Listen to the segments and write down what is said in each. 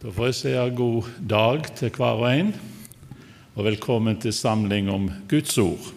Da får jeg si god dag til hver og en, og velkommen til samling om Guds ord.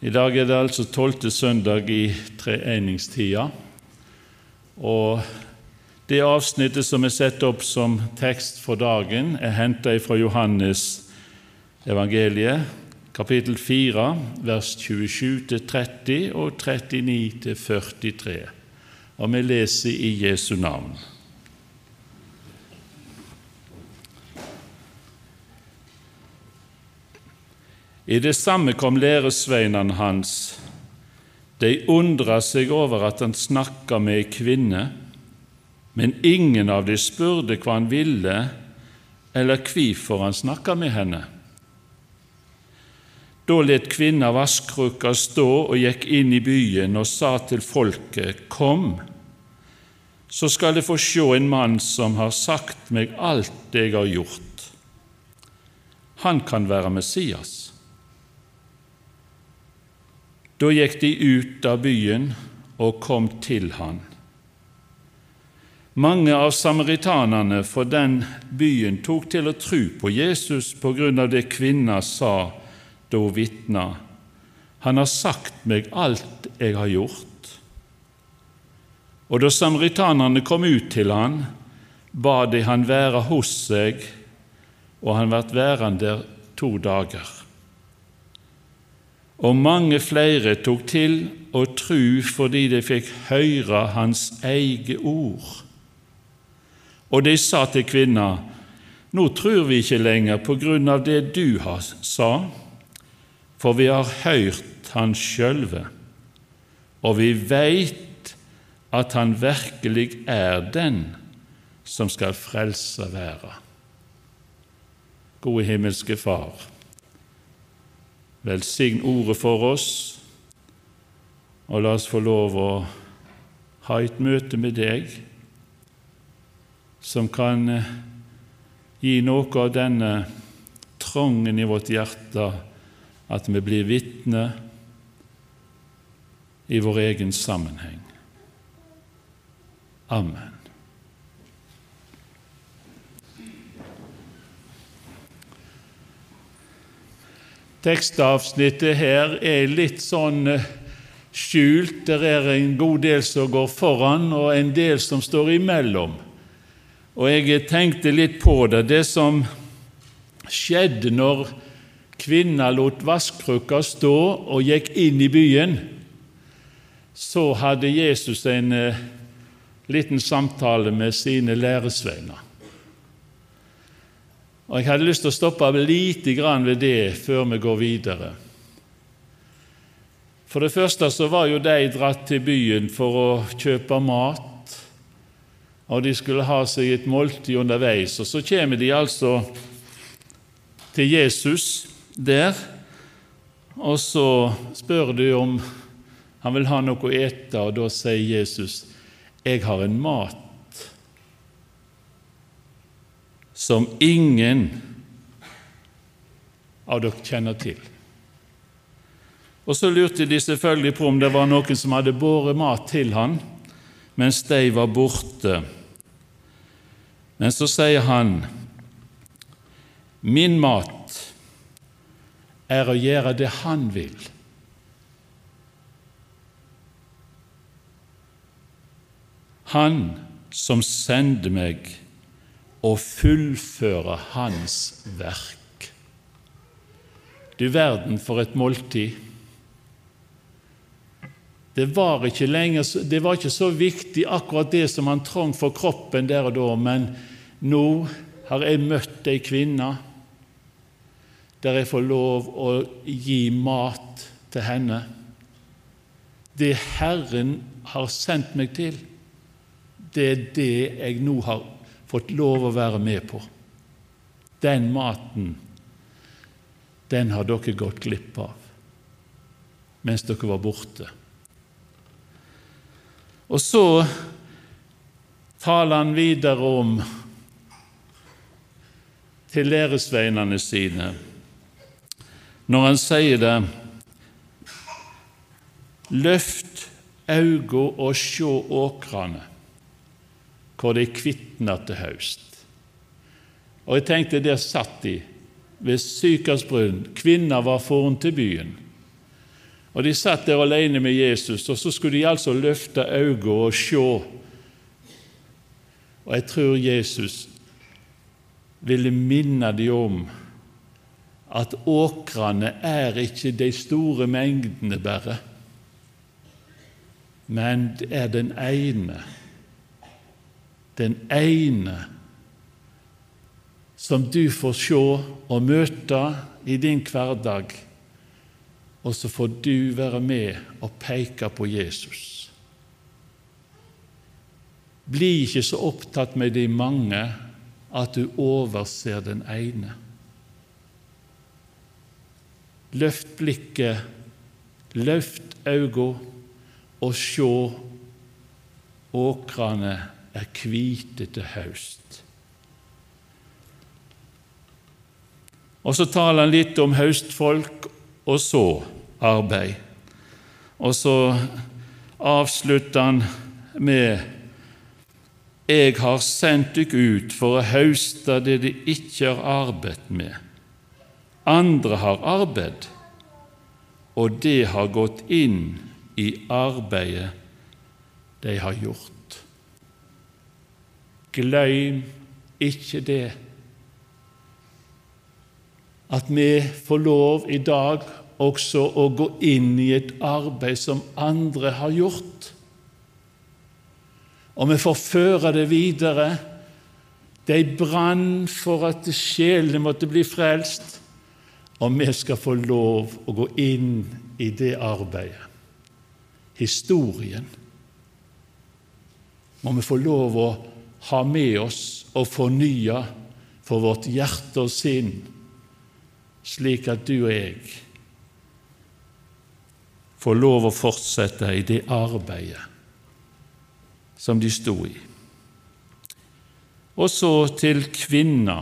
I dag er det altså tolvte søndag i treeningstida, og det avsnittet som er satt opp som tekst for dagen, er henta fra Johannes evangeliet, kapittel 4, vers 27-30 og 39-43. Og vi leser i Jesu navn. I det samme kom læresveinene hans. De undra seg over at han snakka med ei kvinne, men ingen av de spurte hva han ville, eller hvorfor han snakka med henne. Da let kvinna vasskrukka stå og gikk inn i byen og sa til folket, Kom, så skal de få sjå en mann som har sagt meg alt det jeg har gjort. Han kan være Messias. Da gikk de ut av byen og kom til han. Mange av samaritanene fra den byen tok til å tro på Jesus på grunn av det kvinna sa da hun vitna. Han har sagt meg alt jeg har gjort. Og da samaritanerne kom ut til han, ba de han være hos seg, og han ble værende der to dager og mange flere tok til å tru fordi de fikk høre hans eget ord. Og de sa til kvinna, nå tror vi ikke lenger på grunn av det du har sa, for vi har hørt han sjølve, og vi veit at han virkelig er den som skal frelse verda. Gode himmelske Far. Velsign ordet for oss, og la oss få lov å ha et møte med deg som kan eh, gi noe av denne trangen i vårt hjerte at vi blir vitne i vår egen sammenheng. Amen. Tekstavsnittet her er litt sånn eh, skjult. Der er en god del som går foran, og en del som står imellom. Og jeg tenkte litt på det. Det som skjedde når kvinna lot vaskkrukka stå og gikk inn i byen, så hadde Jesus en eh, liten samtale med sine læresveiner. Og Jeg hadde lyst til å stoppe lite grann ved det før vi går videre. For det første så var jo de dratt til byen for å kjøpe mat, og de skulle ha seg et måltid underveis. Og så kommer de altså til Jesus der, og så spør de om han vil ha noe å ete, og da sier Jesus, 'Jeg har en mat som ingen av dere kjenner til. Og Så lurte de selvfølgelig på om det var noen som hadde båret mat til han mens de var borte. Men så sier han, 'Min mat er å gjøre det Han vil.' Han som sender meg, og fullføre Hans verk. Du verden for et måltid. Det var, ikke lenger, det var ikke så viktig akkurat det som han trang for kroppen der og da, men nå har jeg møtt ei kvinne der jeg får lov å gi mat til henne. Det Herren har sendt meg til, det er det jeg nå har fått lov å være med på. Den maten, den har dere gått glipp av mens dere var borte. Og så taler han videre om til læresveinene sine når han sier det Løft auga og sjå åkrane hvor de kvitna til høst. Og jeg tenkte der satt de ved Sykars brunn. Kvinner var foran til byen. Og De satt der alene med Jesus, og så skulle de altså løfte øynene og se. Og jeg tror Jesus ville minne dem om at åkrene er ikke de store mengdene bare, men det er den ene, den ene som du får se og møte i din hverdag, og så får du være med og peke på Jesus. Bli ikke så opptatt med de mange at du overser den ene. Løft blikket, løft øynene, og sjå åkrene er hvite til høst. Og så taler han litt om høstfolk og så arbeid. Og så avslutter han med Jeg har sendt dykk ut for å høste det de ikke har arbeidet med. Andre har arbeid, og det har gått inn i arbeidet de har gjort. Glem ikke det at vi får lov i dag også å gå inn i et arbeid som andre har gjort. Og vi får føre det videre. De brann for at sjelene måtte bli frelst, og vi skal få lov å gå inn i det arbeidet. Historien må vi få lov å ha med oss og fornya for vårt hjerte og sinn slik at du og jeg får lov å fortsette i det arbeidet som de sto i. Og så til kvinna.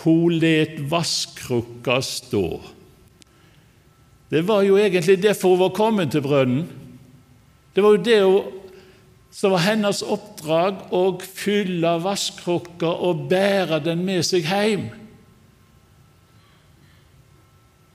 Hun let vasskrukka stå. Det var jo egentlig derfor hun var kommet til brønnen. Det var jo det som var hennes oppdrag, å fylle vasskrukka og bære den med seg hjem.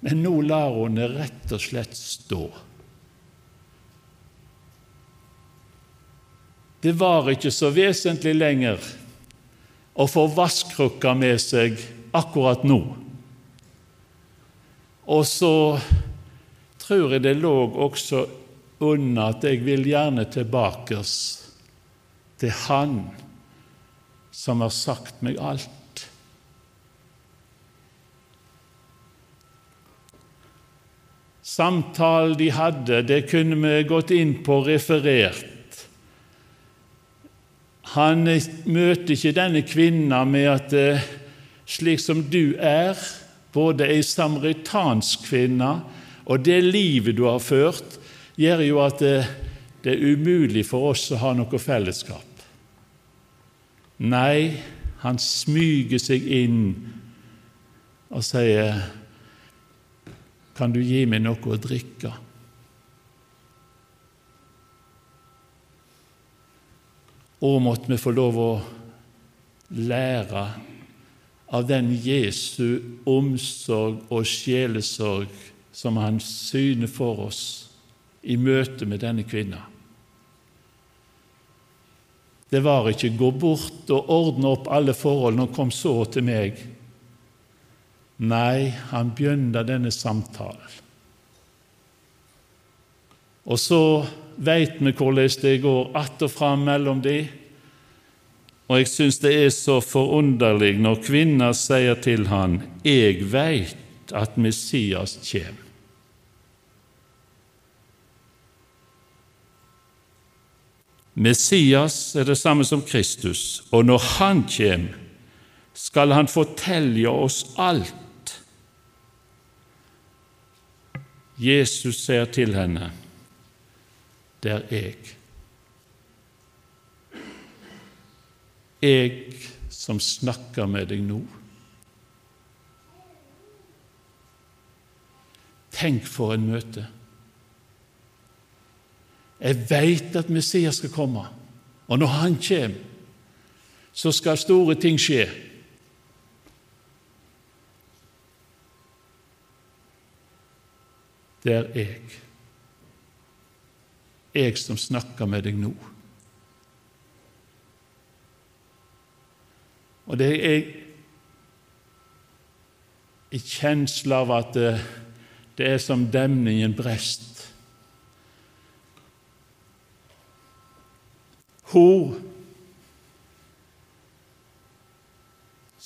Men nå lar hun det rett og slett stå. Det var ikke så vesentlig lenger å få vasskrukka med seg akkurat nå. Og så tror jeg det lå også under at jeg vil gjerne tilbake til Han som har sagt meg alt. Samtalen de hadde, det kunne vi gått inn på referert. Han møter ikke denne kvinna med at eh, slik som du er, både ei samaritansk kvinne og det livet du har ført, gjør jo at det, det er umulig for oss å ha noe fellesskap. Nei, han smyger seg inn og sier kan du gi meg noe å drikke? Og måtte vi få lov å lære av den Jesu omsorg og sjelesorg som han syner for oss i møte med denne kvinna. Det var ikke 'gå bort og ordne opp alle forholdene og kom så til meg'. Nei, han begynner denne samtalen. Og så veit vi hvordan det går att og fram mellom de. Og jeg syns det er så forunderlig når kvinner sier til han, 'Jeg veit at Messias kjem'. Messias er det samme som Kristus, og når Han kommer, skal Han fortelle oss alt Jesus sier til henne, 'Det er jeg'. Jeg som snakker med deg nå. Tenk for en møte. Jeg veit at Messias skal komme, og når han kommer, så skal store ting skje. Det er jeg. Jeg som snakker med deg nå. Og det er jeg i kjensle av at det, det er som demningen brest. Hun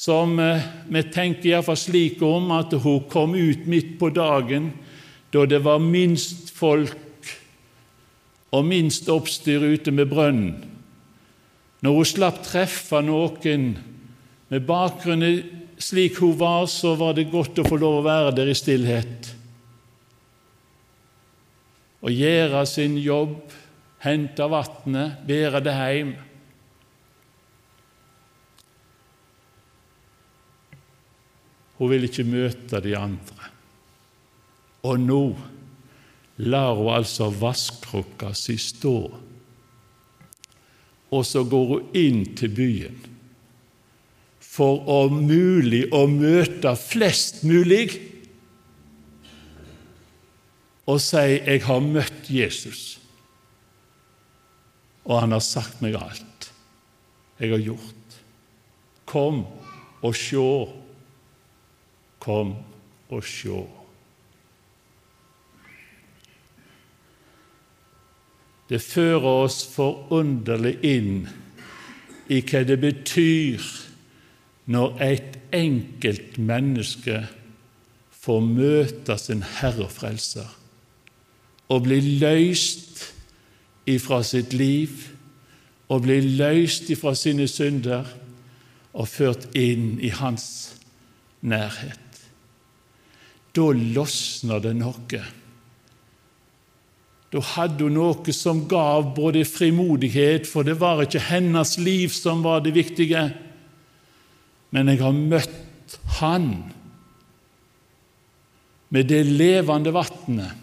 som eh, vi tenker iallfall slik om at hun kom ut midt på dagen da det var minst folk og minst oppstyr ute med brønnen. Når hun slapp treffe noen med bakgrunn slik hun var, så var det godt å få lov å være der i stillhet. Og gjøre sin jobb, hente vannet, bære det hjem. Hun vil ikke møte de andre. Og nå lar hun altså vaskkrukka si stå, og så går hun inn til byen for om mulig å møte flest mulig og si 'Jeg har møtt Jesus', og han har sagt meg alt jeg har gjort. Kom og sjå. Kom og sjå. Det fører oss forunderlig inn i hva det betyr når et enkelt menneske får møte sin Herre og Frelser og bli løst ifra sitt liv og bli løst ifra sine synder og ført inn i hans nærhet. Da losner det noe da hadde hun noe som gav både frimodighet, for det var ikke hennes liv som var det viktige, men jeg har møtt Han med det levende vannet.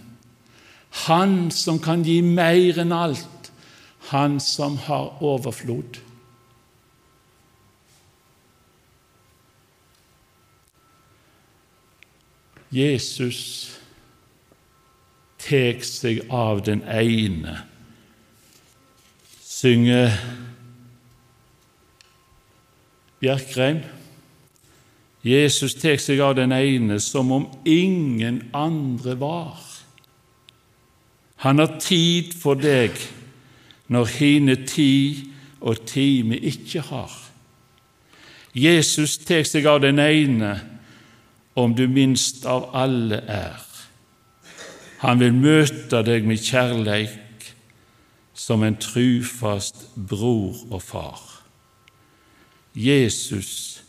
Han som kan gi mer enn alt, han som har overflod. Jesus tek seg av den ene, synger Bjerkreim. Jesus tek seg av den ene som om ingen andre var. Han har tid for deg når hine tid og time ikke har. Jesus tek seg av den ene om du minst av alle er. Han vil møte deg med kjærleik som en trufast bror og far. Jesus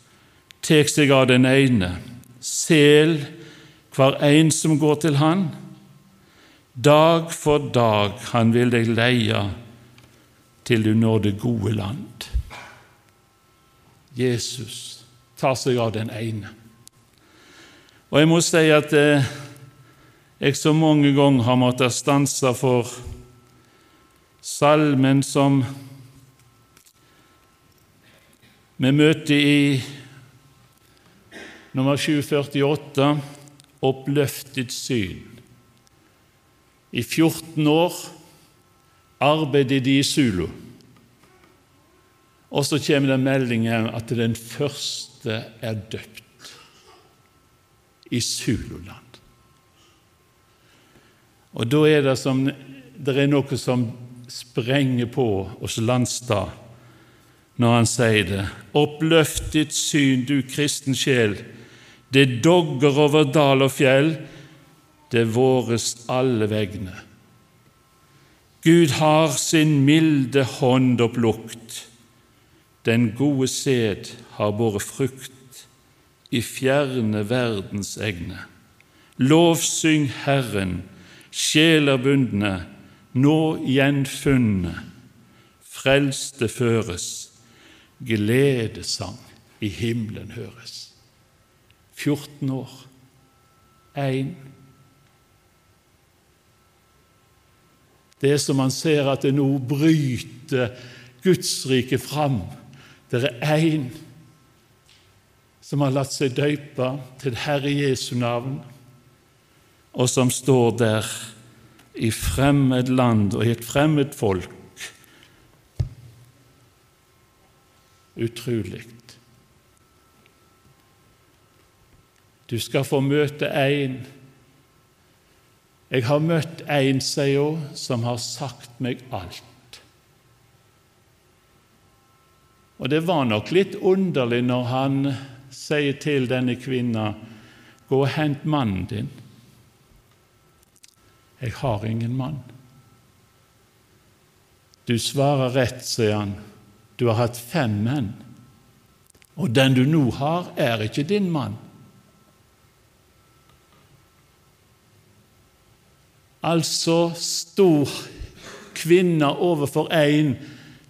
tek seg av den ene, sel hver en som går til han. Dag for dag han vil deg leie til du når det gode land. Jesus tar seg av den ene. Og jeg må si at eh, jeg så mange ganger har måttet stanse for salmen som vi møter i nummer 748, 'Oppløftet syn'. I 14 år arbeidet de i Zulu. Og så kommer det meldingen at den første er døpt i Zululand. Og da er det som det er noe som sprenger på hos Landstad når han sier det. Oppløft ditt syn, du kristen sjel. Det dogger over dal og fjell, det våres alle vegne. Gud har sin milde hånd opplukt. Den gode sæd har båret frukt i fjerne verdens egne. Lovsyng Herren, sjeler bundne, nå gjenfunne, frelste føres, gledesang i himmelen høres. 14 år, én. Det er som man ser at det nå bryter Guds rike fram Det er én som har latt seg døype til Herre Jesu navn, og som står der i fremmed land og i et fremmed folk. Utrolig. Du skal få møte en Jeg har møtt en, sier hun, som har sagt meg alt. Og det var nok litt underlig når han sier til denne kvinna, gå og hent mannen din. Jeg har ingen mann. Du svarer rett, sier han, du har hatt fem menn, og den du nå har, er ikke din mann. Altså sto kvinna overfor en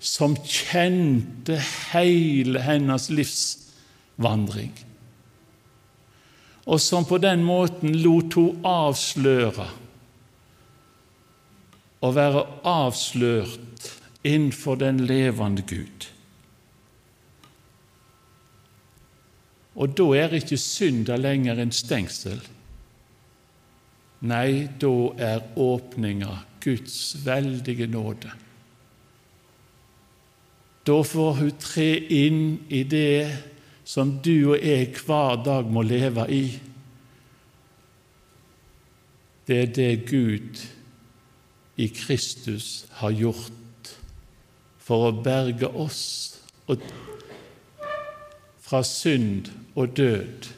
som kjente hele hennes livsvandring, og som på den måten lot hun avsløre å være avslørt innenfor den levende Gud. Og da er ikke synda lenger en stengsel. Nei, da er åpninga Guds veldige nåde. Da får hun tre inn i det som du og jeg hver dag må leve i. Det er det Gud i Kristus har gjort for å berge oss fra synd og død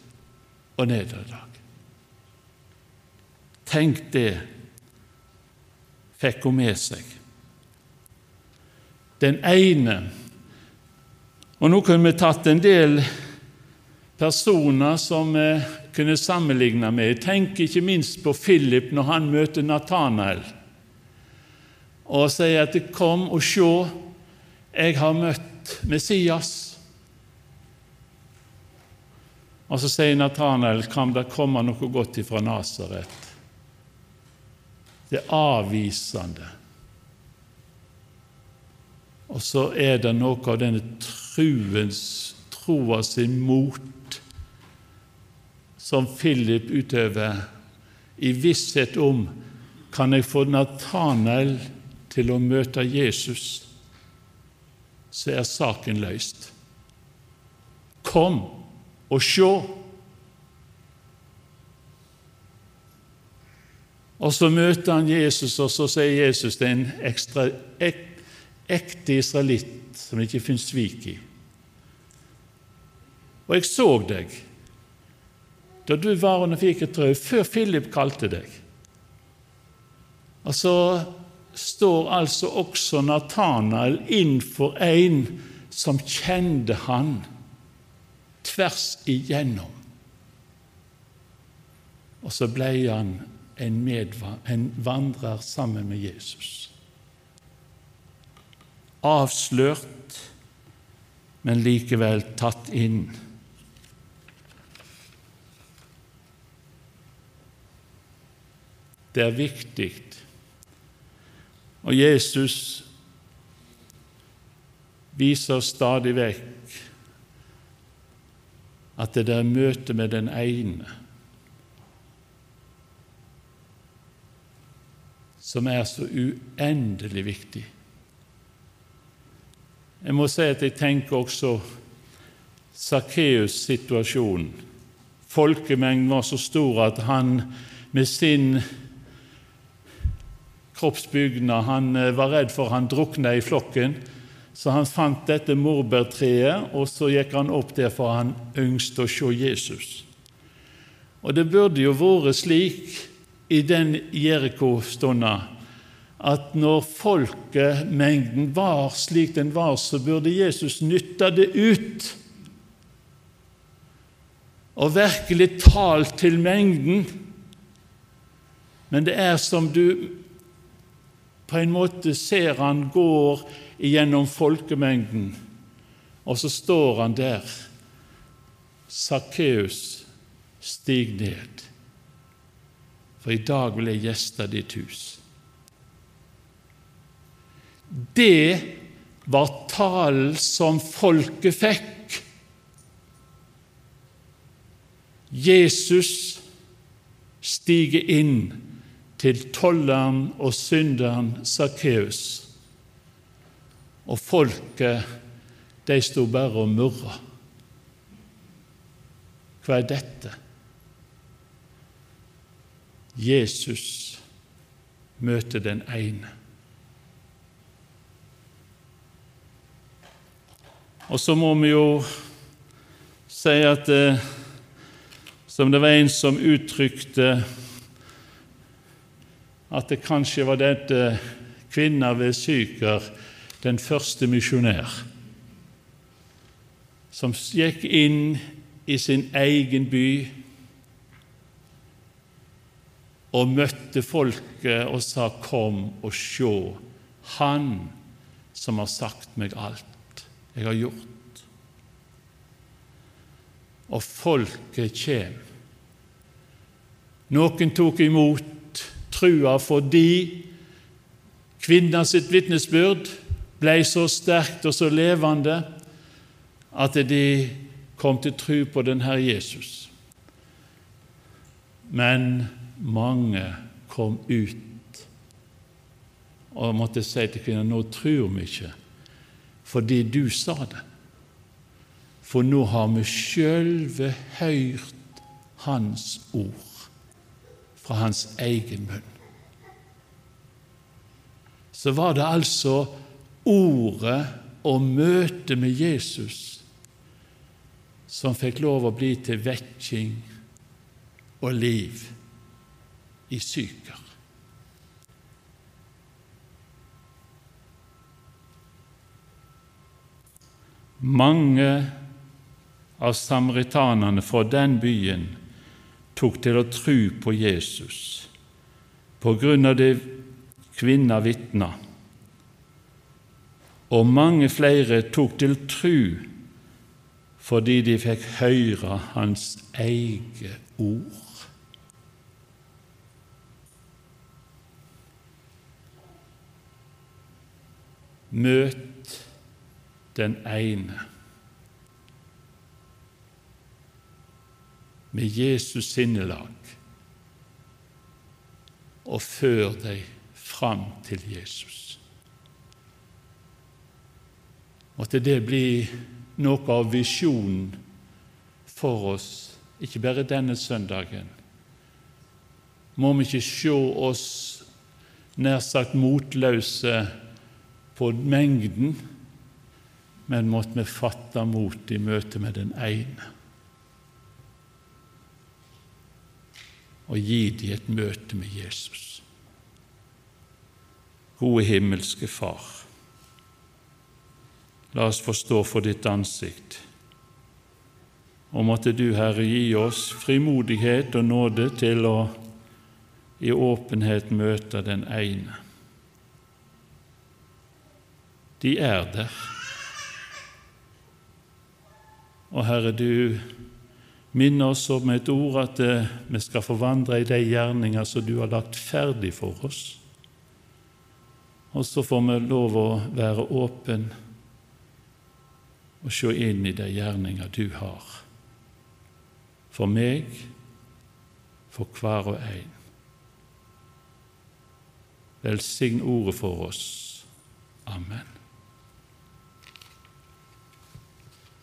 og nederlag. Tenk det fikk hun med seg. Den ene Og nå kunne vi tatt en del personer som vi kunne sammenligne med. Jeg tenker ikke minst på Philip når han møter Nathanael og sier at 'Kom og se, jeg har møtt Messias'. Og så sier Nathanael, 'Kan det komme noe godt ifra Nasaret?' Det avvisende. Og så er det noe av denne truens, troa sin mot som Philip utøver i visshet om kan jeg få Nathanael til å møte Jesus, så er saken løst. Kom og sjå! Og Så møter han Jesus, og så sier Jesus det er en ekstra, ek, ekte israelitt som det ikke finnes svik i. Og jeg så deg da du var under fikertrøet, før Philip kalte deg. Og så står altså også Natanael innenfor en som kjente han tvers igjennom. Og så ble han en, en vandrer sammen med Jesus. Avslørt, men likevel tatt inn. Det er viktig. Og Jesus viser stadig vekk at det der møte med den ene som er så uendelig viktig. Jeg må si at jeg tenker også Sakkeus' situasjon. Folkemengden var så stor at han med sin kroppsbygna, han eh, var redd for han drukna i flokken. Så han fant dette morbærtreet, og så gikk han opp der for han ønsket å se Jesus. Og det burde jo vært slik i den Jeriko-stunda at når folkemengden var slik den var, så burde Jesus nytte det ut og virkelig talt til mengden. Men det er som du på en måte ser han går gjennom folkemengden, og så står han der. Sakkeus, stig ned for i dag vil jeg gjeste ditt hus. Det var talen som folket fikk. Jesus stiger inn til tolleren og synderen Sakkeus, og folket, de sto bare og murra. Hva er dette? Jesus møter den ene. Og så må vi jo si at eh, som det var en som uttrykte at det kanskje var dette kvinna ved Syker, den første misjonær, som gikk inn i sin egen by og møtte folket og sa 'Kom og sjå, Han som har sagt meg alt jeg har gjort'. Og folket kjem. Noen tok imot trua fordi kvinna sitt vitnesbyrd ble så sterkt og så levende at de kom til tru på den Herre Jesus. Men mange kom ut og måtte si til kvinnen nå tror vi ikke fordi du sa det. For nå har vi sjølve hørt Hans ord fra Hans egen munn. Så var det altså ordet og møtet med Jesus som fikk lov å bli til vekking og liv i Syker. Mange av samaritanene fra den byen tok til å tro på Jesus på grunn av det kvinna vitna, og mange flere tok til tro fordi de fikk høre hans eget ord. Møt den ene med Jesus sinnelag og før deg fram til Jesus. Måtte det bli noe av visjonen for oss, ikke bare denne søndagen. Må vi ikke se oss nær sagt motløse på mengden, men måtte vi fatte mot i møte med den ene. Og gi dem et møte med Jesus. Gode himmelske Far, la oss forstå for ditt ansikt. Og måtte du, Herre, gi oss frimodighet og nåde til å i åpenhet møte den ene de er der. Og Herre, du minner oss om et ord at eh, vi skal forvandre i de gjerninger som du har lagt ferdig for oss. Og så får vi lov å være åpen og se inn i de gjerninger du har. For meg, for hver og en. Velsign ordet for oss. Amen.